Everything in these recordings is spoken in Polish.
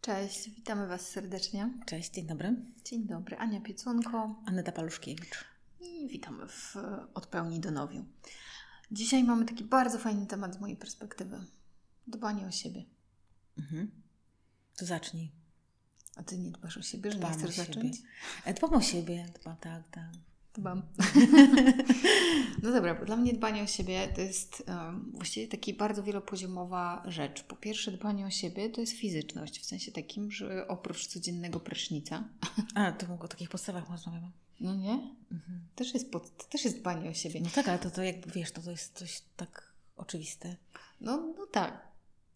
Cześć, witamy Was serdecznie. Cześć, dzień dobry. Dzień dobry, Ania Piecunko. Aneta Paluszkiewicz. I witamy w Od Pełni do Nowiu. Dzisiaj mamy taki bardzo fajny temat z mojej perspektywy. Dbanie o siebie. Mhm. To zacznij. A Ty nie dbasz o siebie, że Dbam nie chcesz zacząć? E, Dbam o siebie, dbam, tak, tak. Dbam. no dobra, bo dla mnie dbanie o siebie to jest um, właściwie taka bardzo wielopoziomowa rzecz. Po pierwsze, dbanie o siebie to jest fizyczność, w sensie takim, że oprócz codziennego prysznica, A, to o takich podstawach rozmawiamy. no nie? Mhm. Też jest, pod, też jest dbanie o siebie. No tak, ale to, to jakby wiesz, to, to jest coś tak oczywiste. No, no tak.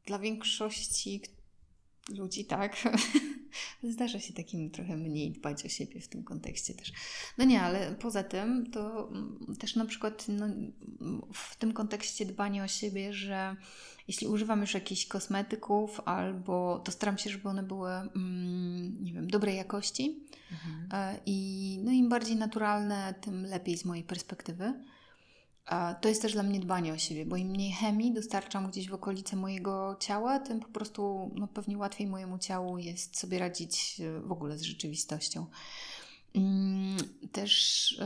Dla większości ludzi tak. Zdarza się takim trochę mniej dbać o siebie w tym kontekście też. No nie, ale poza tym to mm, też na przykład no, w tym kontekście dbanie o siebie, że jeśli używam już jakichś kosmetyków albo to staram się, żeby one były mm, nie wiem, dobrej jakości Mhm. E, i no, im bardziej naturalne, tym lepiej z mojej perspektywy. To jest też dla mnie dbanie o siebie, bo im mniej chemii dostarczam gdzieś w okolice mojego ciała, tym po prostu no, pewnie łatwiej mojemu ciału jest sobie radzić e, w ogóle z rzeczywistością. Mm, Też,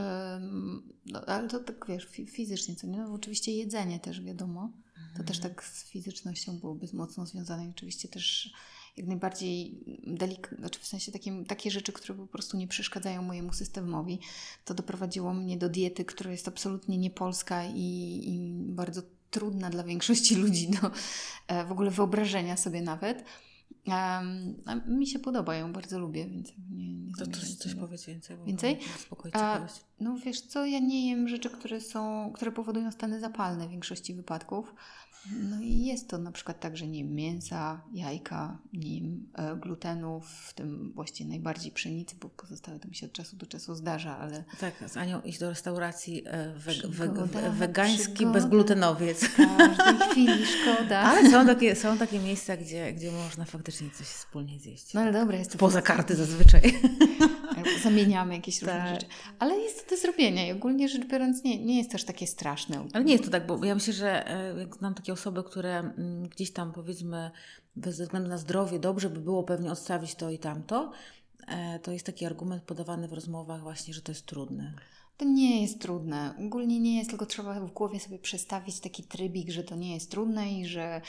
no, ale to tak wiesz, fi- fizycznie, co nie? No, oczywiście jedzenie też wiadomo. To też tak z fizycznością byłoby mocno związane. I oczywiście też jak najbardziej delik- znaczy w sensie takie rzeczy, które po prostu nie przeszkadzają mojemu systemowi. To doprowadziło mnie do diety, która jest absolutnie niepolska i, i bardzo trudna dla większości ludzi do e, w ogóle wyobrażenia sobie nawet. A mi się podoba, ją bardzo lubię, więc nie, nie To coś, coś powiedz więcej. Bo Więcej? Spokojnie, A- no wiesz co, ja nie jem rzeczy, które są, które powodują stany zapalne w większości wypadków. No i jest to na przykład tak, że nie jem mięsa, jajka, nie jem e, glutenu, w tym właściwie najbardziej pszenicy, bo pozostałe to mi się od czasu do czasu zdarza, ale Tak, z Anią iść do restauracji e, we, we, Przygoda, we, wegański przygoda. bezglutenowiec. w każdej chwili szkoda. Ale są takie, są takie miejsca, gdzie, gdzie można faktycznie coś wspólnie zjeść. No ale dobra, jest to Poza karty zazwyczaj. Albo zamieniamy jakieś różne Tak. rzeczy. Ale jest to do zrobienia i ogólnie rzecz biorąc nie, nie jest też takie straszne. Ale nie jest to tak, bo ja myślę, że e, jak znam takie osoby, które mm, gdzieś tam powiedzmy bez względu na zdrowie dobrze by było pewnie odstawić to i tamto, e, to jest taki argument podawany w rozmowach właśnie, że to jest trudne. To nie jest trudne. Ogólnie nie jest, tylko trzeba w głowie sobie przestawić taki trybik, że to nie jest trudne i że,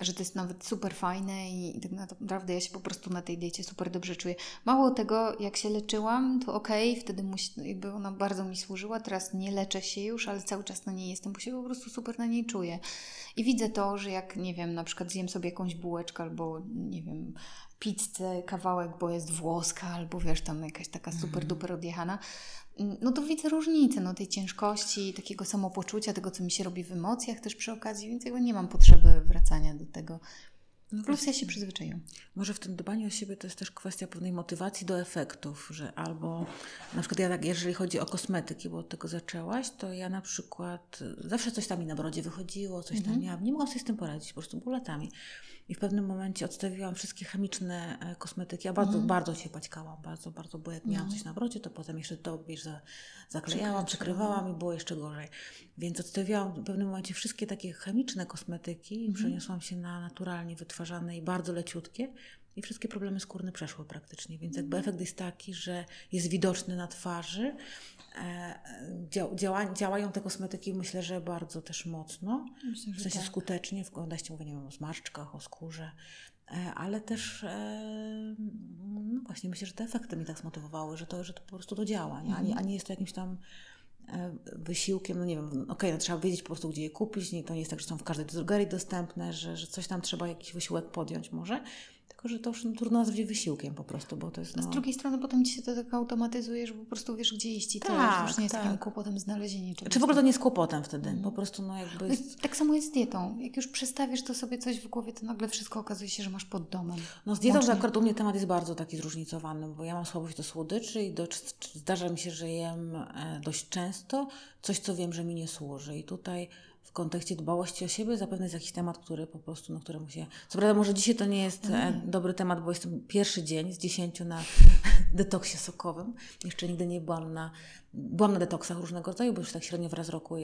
że to jest nawet super fajne i, tak naprawdę ja się po prostu na tej diecie super dobrze czuję. Mało tego, jak się leczyłam, to okej, wtedy musi, jakby ona bardzo mi służyła. Teraz nie leczę się już, ale cały czas na niej jestem, bo się po prostu super na niej czuję. I widzę to, że jak, nie wiem, na przykład zjem sobie jakąś bułeczkę albo, nie wiem, pizzę, kawałek, bo jest włoska, albo wiesz, tam jakaś taka super duper odjechana, no to widzę różnicę, no tej ciężkości, takiego samopoczucia, tego, co mi się robi w emocjach też przy okazji, więc jakby nie mam potrzeby wracania do tego. No Plus ja się przyzwyczaiłam. Może w tym dbaniu o siebie to jest też kwestia pewnej motywacji do efektów, że albo na przykład ja tak, jeżeli chodzi o kosmetyki, bo od tego zaczęłaś, to ja na przykład y, zawsze coś tam mi na brodzie wychodziło, coś tam miałam, nie mogłam sobie z tym poradzić, po prostu było latami. I w pewnym momencie odstawiłam wszystkie chemiczne e, kosmetyki. Ja bardzo, bardzo się paćkałam, bardzo, bardzo, bo jak miałam coś na brodzie, to potem jeszcze to, wiesz, za, zaklejałam, przykrywałam i było jeszcze gorzej. Więc odstawiłam w pewnym momencie wszystkie takie chemiczne kosmetyki i przeniosłam się na naturalnie wytwarzane i bardzo leciutkie. I wszystkie problemy skórne przeszły praktycznie, więc jakby efekt jest taki, że jest widoczny na twarzy. E, dzia, działa, działają te kosmetyki myślę, że bardzo też mocno, Myślę, w sensie tak. skutecznie, w kontekście mówię nie wiem, o zmarszczkach, o skórze, e, ale też e, no właśnie myślę, że te efekty mnie tak zmotywowały, że to, że to po prostu to działa, nie? A, nie, a nie jest to jakimś tam wysiłkiem, no nie wiem, okej, no trzeba wiedzieć po prostu, gdzie je kupić, nie, to nie jest tak, że są w każdej drogerii dostępne, że, że coś tam trzeba jakiś wysiłek podjąć może, tylko że to już no, trudno nazwać wysiłkiem po prostu, bo to jest no... z drugiej strony potem ci się to tak automatyzuje, że po prostu wiesz, gdzie iść i to Tak, już nie jest tak. takim kłopotem znalezienie czegoś. Czy w ogóle to nie jest kłopotem wtedy, po prostu no jakby No jest... Tak samo jest z dietą. Jak już przestawisz to sobie coś w głowie, to nagle wszystko okazuje się, że masz pod domem. No z dietą Łącznie- to akurat u mnie temat jest bardzo taki zróżnicowany, bo ja mam słabość do słodyczy i do, zdarza mi się, że jem e, dość często coś, co wiem, że mi nie służy. I tutaj w kontekście dbałości o siebie zapewne jest jakiś temat, który po prostu, no któremu się... Co prawda może dzisiaj to nie jest e, dobry temat, bo jestem pierwszy dzień z dziesięciu na detoksie sokowym. Jeszcze nigdy nie byłam na... Byłam na detoksach różnego rodzaju, bo już tak średnio w raz roku, e,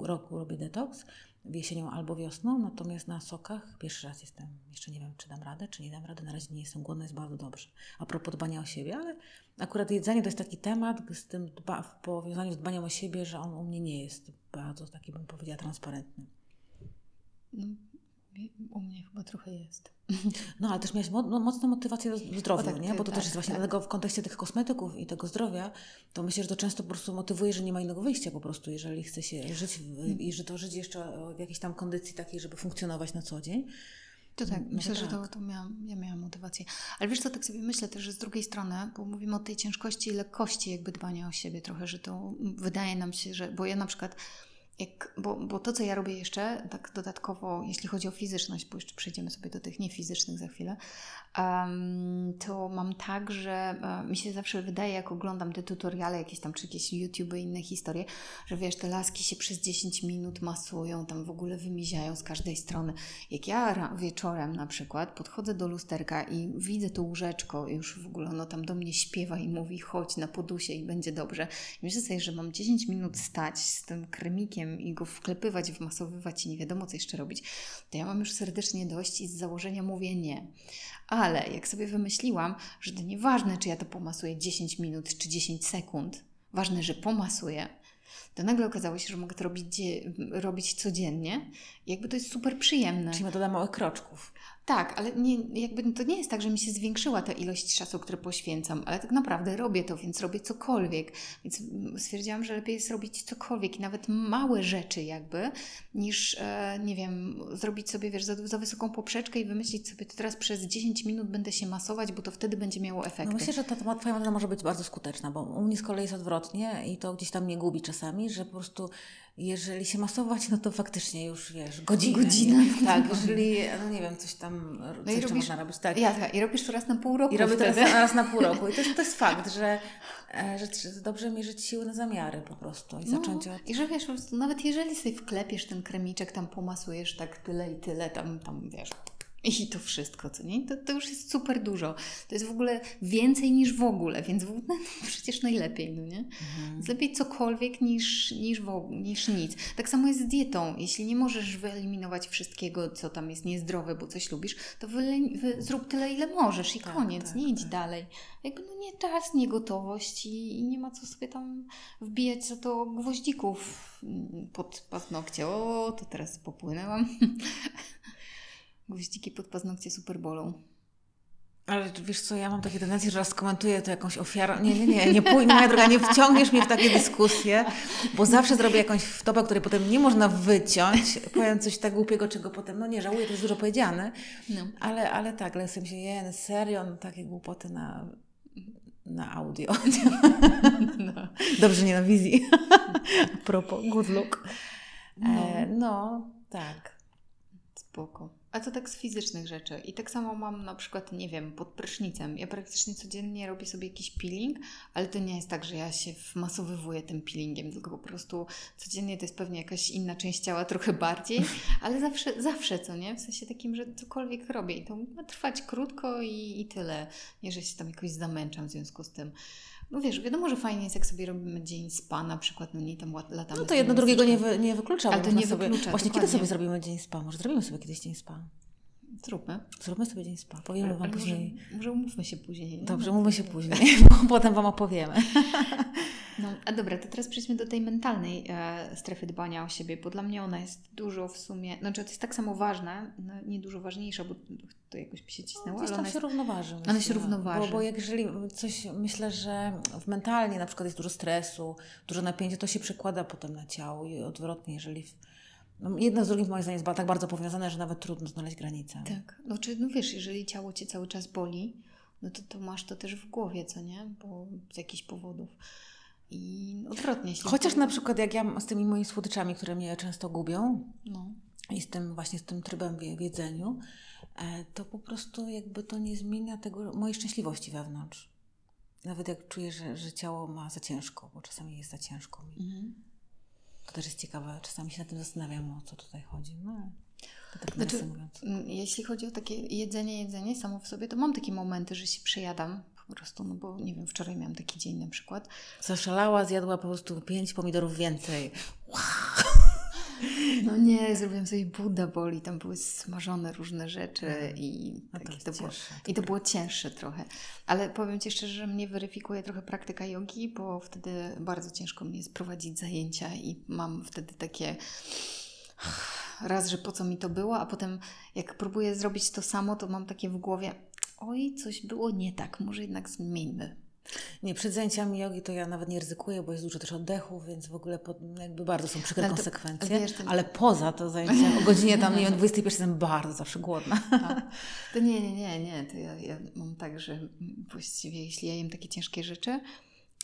roku robię detoks. Jesienią albo wiosną, natomiast na sokach pierwszy raz jestem, jeszcze nie wiem, czy dam radę, czy nie dam rady, na razie nie jestem głodna, jest bardzo dobrze. A propos dbania o siebie, ale akurat jedzenie to jest taki temat z tym dba, w powiązaniu z dbaniem o siebie, że on u mnie nie jest bardzo taki, bym powiedziała, transparentny. U mnie chyba trochę jest. No, ale też miałeś mo no, mocną motywację do zdrowia, tak, nie? Bo to tak, też jest właśnie, tak. dlatego w kontekście tych kosmetyków i tego zdrowia, to myślę, że to często po prostu motywuje, że nie ma innego wyjścia po prostu, jeżeli chce się żyć w, i że to żyć jeszcze w jakiejś tam kondycji takiej, żeby funkcjonować na co dzień. To tak, No myślę, to że to, tak. to miałam, ja miałam motywację. Ale wiesz co, tak sobie myślę też, że z drugiej strony, bo mówimy o tej ciężkości i lekkości jakby dbania o siebie trochę, że to wydaje nam się, że, bo ja na przykład jak, bo, bo to, co ja robię jeszcze, tak dodatkowo, jeśli chodzi o fizyczność, bo jeszcze przejdziemy sobie do tych niefizycznych za chwilę, em, to mam tak, że e, mi się zawsze wydaje, jak oglądam te tutoriale jakieś tam, czy jakieś YouTube i inne historie, że wiesz, te laski się przez 10 minut masują, tam w ogóle wymiziają z każdej strony. Jak ja wieczorem na przykład podchodzę do lusterka i widzę to łóżeczko, już w ogóle ono tam do mnie śpiewa i mówi chodź na podusie i będzie dobrze. I myślę sobie, że mam 10 minut stać z tym kremikiem i go wklepywać, wmasowywać i nie wiadomo co jeszcze robić, to ja mam już serdecznie dość i z założenia mówię nie. Ale jak sobie wymyśliłam, że to nieważne, czy ja to pomasuję 10 minut czy 10 sekund, ważne, że pomasuję, to nagle okazało się, że mogę to robić, robić codziennie. Jakby to jest super przyjemne. Czyli metoda małych kroczków. Tak, ale nie, jakby to nie jest tak, że mi się zwiększyła ta ilość czasu, który poświęcam, ale tak naprawdę robię to, więc robię cokolwiek. Więc mm, stwierdziłam, że lepiej jest robić cokolwiek i nawet małe rzeczy jakby, niż, e, nie wiem, zrobić sobie, wiesz, za, za wysoką poprzeczkę i wymyślić sobie, to teraz przez 10 minut będę się masować, bo to wtedy będzie miało efekty. No myślę, że ta ta Twoja metoda może być bardzo skuteczna, bo u mnie z kolei jest odwrotnie i to gdzieś tam mnie gubi czasami, że po prostu jeżeli się masować, no to faktycznie już wiesz, godzinę. Godzinę. Nie? Tak, jeżeli, no nie wiem, coś tam, No i robisz- można robić, tak. Ja, I robisz to raz na pół roku I robię teraz wtedy. raz na pół roku. I to jest, to jest fakt, że, e, że dobrze mierzyć siły na zamiary po prostu i zacząć no, od... I że wiesz, po prostu nawet jeżeli sobie wklepiesz ten kremiczek, tam pomasujesz tak tyle i tyle, tam, tam wiesz, i to wszystko, co nie? To, to już jest super dużo. To jest w ogóle więcej niż w ogóle, więc w ogóle no, przecież najlepiej, no nie? Więc lepiej cokolwiek niż, niż, w ogóle, niż nic. Tak samo jest z dietą. Jeśli nie możesz wyeliminować wszystkiego, co tam jest niezdrowe, bo coś lubisz, to wyle, wy, zrób tyle, ile możesz i Tak, koniec, tak, nie idź tak. dalej. Jakby no nie czas, nie gotowość i, i nie ma co sobie tam wbijać za to gwoździków pod paznokcie. O, to teraz popłynęłam. Gwoździki pod paznokcie super bolą. Ale wiesz co, ja mam takie tendencje, że raz komentuję to jakąś ofiarą. Nie, nie, nie, nie pójdę, moja droga, nie wciągniesz mnie w takie dyskusje, bo zawsze zrobię jakąś wtopę, której potem nie można wyciąć. Powiem coś tak głupiego, czego potem, no nie żałuję, to jest dużo powiedziane, No. ale, ale tak, sobie się, je, serio, no takie głupoty na, na audio. No. Dobrze, nie na wizji. A propos, good look. No. E, no, tak. Spoko. A to tak z fizycznych rzeczy. I tak samo mam na przykład, nie wiem, pod prysznicem. Ja praktycznie codziennie robię sobie jakiś peeling, ale to nie jest tak, że ja się wmasowywuję tym peelingiem, tylko po prostu codziennie to jest pewnie jakaś inna część ciała, trochę bardziej, ale zawsze, zawsze, co nie? W sensie takim, że cokolwiek robię i to ma trwać krótko i, i tyle. Nie, że się tam jakoś zamęczam w związku z tym. No wiesz, wiadomo, że fajnie jest, jak sobie robimy dzień spa na przykład, no nie tam latamy No to jedno drugiego nie, wy, nie wyklucza. Ale to nie sobie, wyklucza, Właśnie kiedy dokładnie. sobie zrobimy dzień spa? Może zrobimy sobie kiedyś dzień spa. Zróbmy. Zróbmy sobie dzień spa. Powiemy Wam później. Może, może umówmy się później. nie? Dobrze, No, mówmy to- się później, bo potem Wam opowiemy. No, a dobra, to teraz przejdźmy do tej mentalnej e, strefy dbania o siebie, bo dla mnie ona jest dużo w sumie, znaczy to jest tak samo ważna, no, nie dużo ważniejsza, bo to jakoś mi się cisnęło, Gdzieś ale tam ona się jest... równoważy. Ona się równoważy. Bo, bo jak jeżeli coś, myślę, że w mentalnie na przykład jest dużo stresu, dużo napięcia, to się przekłada potem na ciało i odwrotnie, jeżeli... W, no, jedno z drugim moim zdaniem jest tak bardzo powiązane, że nawet trudno znaleźć granicę. Tak, no czy, no wiesz, jeżeli ciało Cię cały czas boli, no to, to masz to też w głowie, co nie? Bo z jakichś powodów. I odwrotnie. Jeśli Chociaż na przykład jak ja z tymi moimi słodyczami, które mnie często gubią, No, i z tym właśnie z tym trybem w jedzeniu, e, to po prostu jakby to nie zmienia tego mojej szczęśliwości wewnątrz. Nawet jak czuję, że, że ciało ma za ciężko, bo czasami jest za ciężko mi. mhm. To też jest ciekawe, czasami się nad tym zastanawiam, o co tutaj chodzi. No, tak Znaczy. Mm, Jeśli chodzi o takie jedzenie, jedzenie samo w sobie, to mam takie momenty, że się przejadam po prostu, no bo nie wiem, wczoraj miałam taki dzień na przykład. Zaszalała, zjadła po prostu pięć pomidorów więcej. No nie, zrobiłam sobie Buddha boli, tam były smażone różne rzeczy i, No to tak, jest to było, cięższe, i to było cięższe trochę. Ale powiem Ci szczerze, że mnie weryfikuje trochę praktyka jogi, bo wtedy bardzo ciężko mi jest prowadzić zajęcia i mam wtedy takie raz, że po co mi to było, a potem jak próbuję zrobić to samo, to mam takie w głowie oj, coś było nie tak, może jednak zmieńmy. Nie, przed zajęciami jogi to ja nawet nie ryzykuję, bo jest dużo też oddechów, więc w ogóle pod, jakby bardzo są przykre Ale to- konsekwencje. wiesz, to- Ale poza to zajęcia o godzinie tam, nie wiem, 21 jestem bardzo zawsze głodna. A, to nie, nie, nie, nie. To ja, ja mam tak, że właściwie jeśli ja jem takie ciężkie rzeczy,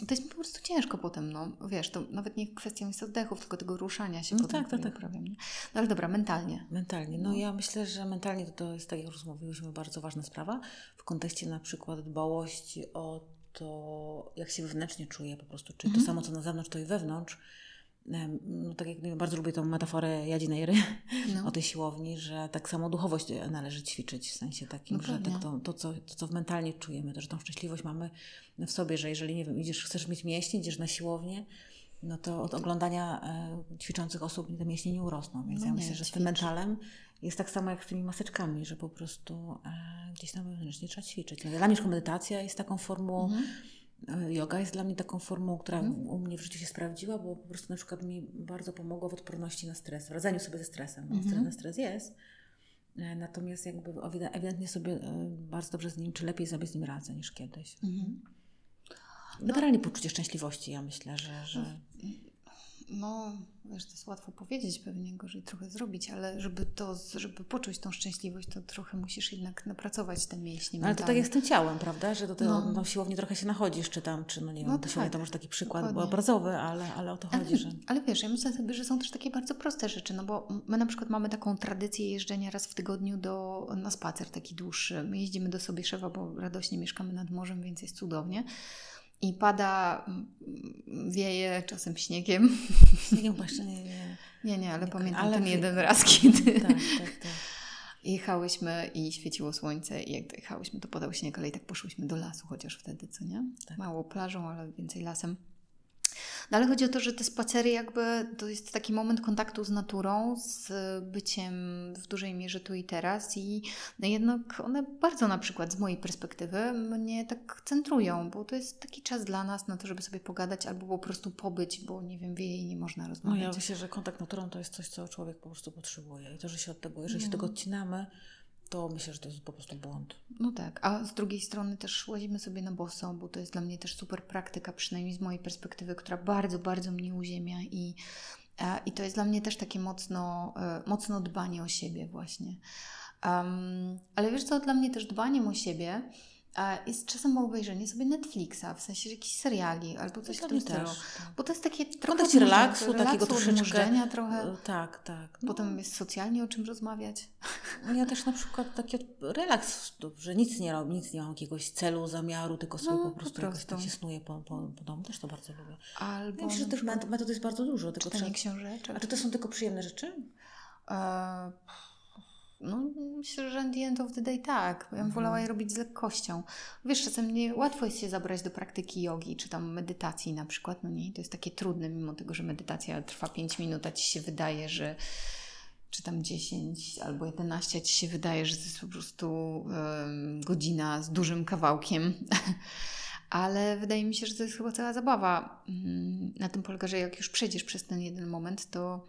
to jest mi po prostu ciężko potem, no. Wiesz, to nawet nie kwestią jest oddechów, tylko tego ruszania się No potem, tak, tak, tak. uprawiam, nie? No ale dobra, mentalnie. Mentalnie. No, No. ja myślę, że mentalnie to, to jest, tak jak już mówiłyśmy, bardzo ważna sprawa w kontekście na przykład dbałości o to, jak się wewnętrznie czuję po prostu, czyli Mhm. to samo, co na zewnątrz, to i wewnątrz. No, tak jak wiem, bardzo lubię tą metaforę jadzinej ry No. o tej siłowni, że tak samo duchowość należy ćwiczyć w sensie takim, No że tak to, to, co, to, co mentalnie czujemy, to, że tą szczęśliwość mamy w sobie, że jeżeli, nie wiem, idziesz, chcesz mieć mięśnie, idziesz na siłownię, no to od oglądania e, ćwiczących osób te mięśnie nie urosną. Więc No ja nie, myślę, że z tym mentalem jest tak samo jak z tymi maseczkami, że po prostu e, gdzieś tam wewnętrznie trzeba ćwiczyć. No, dla mnie medytacja jest taką formą, Mhm. E, yoga jest dla mnie taką formą, która Mhm. u mnie w życiu się sprawdziła, bo po prostu na przykład mi bardzo pomogło w odporności na stres, w radzeniu sobie ze stresem. Mhm. stres na stres jest. E, Natomiast jakby ewide- ewidentnie sobie e, bardzo dobrze z nim, czy lepiej sobie z nim radzę niż kiedyś. Mhm. Generalnie poczucie szczęśliwości, ja myślę, że, że No, wiesz, to jest łatwo powiedzieć, pewnie gorzej trochę zrobić, ale żeby to, żeby poczuć tą szczęśliwość, to trochę musisz jednak napracować te mięśnie ale to tak jest z tym ciałem, prawda? Że do tego No. no. siłowni trochę się nachodzisz, czy tam, czy no nie wiem, No no siłownia tak, to może taki przykład dokładnie. obrazowy, ale, ale o to Ale, chodzi, że... ale wiesz, ja myślę sobie, że są też takie bardzo proste rzeczy, no bo my na przykład mamy taką tradycję jeżdżenia raz w tygodniu do, na spacer taki dłuższy. My jeździmy do Sobieszewa, bo radośnie mieszkamy nad morzem, więc jest cudownie. I pada, wieje czasem śniegiem. Nie, właśnie nie, nie. Nie, nie, ale Nie, pamiętam ale ten jeden raz, kiedy Tak, tak, tak. jechałyśmy i świeciło słońce i jak dojechałyśmy, to padał śnieg, ale i tak poszłyśmy do lasu, chociaż wtedy, co nie? Tak. Mało plażą, ale więcej lasem. No ale chodzi o to, że te spacery jakby to jest taki moment kontaktu z naturą, z byciem w dużej mierze tu i teraz i no jednak one bardzo na przykład z mojej perspektywy mnie tak centrują, bo to jest taki czas dla nas na to, żeby sobie pogadać albo po prostu pobyć, bo nie wiem, wieje i nie można No rozmawiać. ja myślę, że kontakt z naturą to jest coś, co człowiek po prostu potrzebuje. I to, że się od tego, jeżeli się No. tego odcinamy, to myślę, że to jest po prostu błąd. No tak, a z drugiej strony też łazimy sobie na boso, bo to jest dla mnie też super praktyka, przynajmniej z mojej perspektywy, która bardzo, bardzo mnie uziemia i, e, i to jest dla mnie też takie mocno, e, mocno dbanie o siebie właśnie. Um, ale wiesz co, dla mnie też dbaniem o siebie jest czasem obejrzenie sobie Netflixa, w sensie jakichś seriali albo coś w Dla tym stylu. też, tak. Bo to jest takie W trochę odmurzenia- relaksu, takiego troszeczkę... trochę. E, Tak, tak. No, Potem jest socialnie o czym rozmawiać. Ja też na przykład taki relaks, że nic nie robię, nic nie mam jakiegoś celu, zamiaru, tylko sobie No, po po prostu jakoś tak prostu. się snuję po, po, po domu. Też to bardzo lubię. Albo Ja myślę, że przykład metod, metod jest bardzo dużo. Tylko czytanie trzeba... książeczek. A czy to są tylko przyjemne rzeczy? E, No, myślę, że at the end of the day tak. Ja bym Mhm. wolała je robić z lekkością. Wiesz, czasem nie łatwo jest się zabrać do praktyki jogi, czy tam medytacji na przykład. No nie, to jest takie trudne, mimo tego, że medytacja trwa 5 minut, a ci się wydaje, że czy tam 10 albo 11, a ci się wydaje, że to jest po prostu em, godzina z dużym kawałkiem. Ale wydaje mi się, że to jest chyba cała zabawa. Mm, Na tym polega, że jak już przejdziesz przez ten jeden moment, to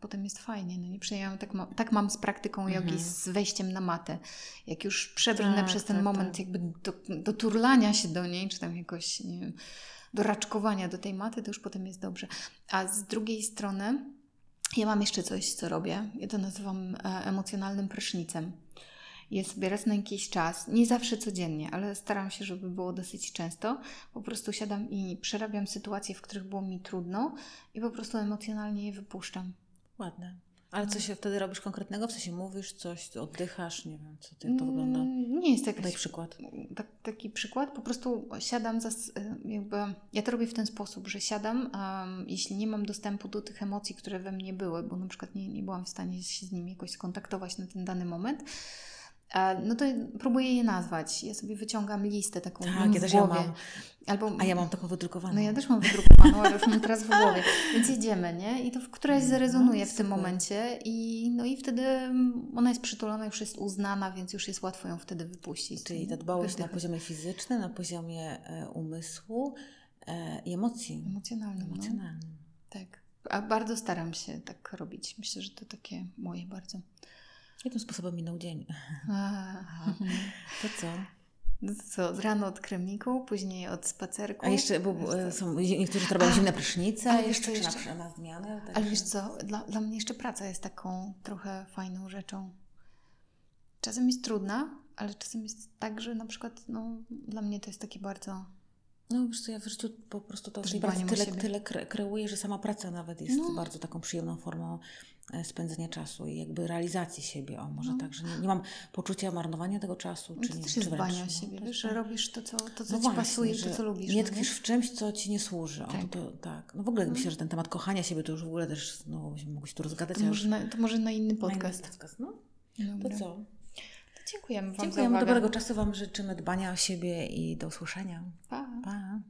potem jest fajnie. No nie przejęłam, tak, ma, tak mam z praktyką jogi, Mhm. z wejściem na matę. Jak już przebrnę Tak, przez ten tak, moment tak. jakby do, do turlania się do niej, czy tam jakoś, nie wiem, do raczkowania do tej maty, to już potem jest dobrze. A z drugiej strony ja mam jeszcze coś, co robię. Ja to nazywam e, emocjonalnym prysznicem. Ja sobie raz na jakiś czas, nie zawsze codziennie, ale staram się, żeby było dosyć często, po prostu siadam i przerabiam sytuacje, w których było mi trudno i po prostu emocjonalnie je wypuszczam. Ładne. Ale co się wtedy robisz konkretnego? W sensie mówisz coś, oddychasz, nie wiem, co jak to wygląda. Mm, Nie jest to Daj przykład. tak, taki przykład, po prostu siadam, za, jakby, ja to robię w ten sposób, że siadam, um, jeśli nie mam dostępu do tych emocji, które we mnie były, bo na przykład nie, nie byłam w stanie się z nimi jakoś skontaktować na ten dany moment, no to próbuję je nazwać. Ja sobie wyciągam listę taką Tak, mam ja też głowie. mam. Albo, A ja mam taką wydrukowaną. No ja też mam wydrukowaną, ale już mam teraz w głowie. Więc jedziemy, nie? I to w któraś No, zarezonuje w tym momencie i no i wtedy ona jest przytulona, już jest uznana, więc już jest łatwo ją wtedy wypuścić. Czyli ta dbałość na Wydychać. poziomie fizycznym, na poziomie e, umysłu e, i emocji. Emocjonalnym, no. Emocjonalnym. Tak. A bardzo staram się tak robić. Myślę, że to takie moje bardzo. Jakim sposobem minął dzień? A, To co? no to co, rano od kremiku, później od spacerku. A jeszcze, bo są niektórzy robią A, zimne prysznice, ale jeszcze, co na, jeszcze? na zmianę. Ale także- wiesz co, dla, dla mnie jeszcze praca jest taką trochę fajną rzeczą. Czasem jest trudna, ale czasem jest tak, że na przykład no, dla mnie to jest takie bardzo... No wiesz co, ja w życiu po prostu to pracy o tyle, siebie. tyle kre, kreuję, że sama praca nawet jest No. bardzo taką przyjemną formą e, spędzenia czasu i jakby realizacji siebie. O, może No. tak, że nie, nie mam poczucia marnowania tego czasu. No Czy to nie, też czy jest wręcz, dbanie o no, siebie, jest że tak. robisz to, co, to, co No ci właśnie, pasuje, to, co lubisz. Nie no tkwisz w czymś, co ci nie służy. O, Tak. to, to, tak. No w ogóle No. myślę, że ten temat kochania siebie to już w ogóle też, no byśmy mogli się tu rozgadać. To może, już na, to może na inny na inny podcast. podcast. No, Dobra. to co? Dziękujemy Wam Dziękujemy. Dobrego czasu Wam życzymy, dbania o siebie i do usłyszenia. Pa. pa.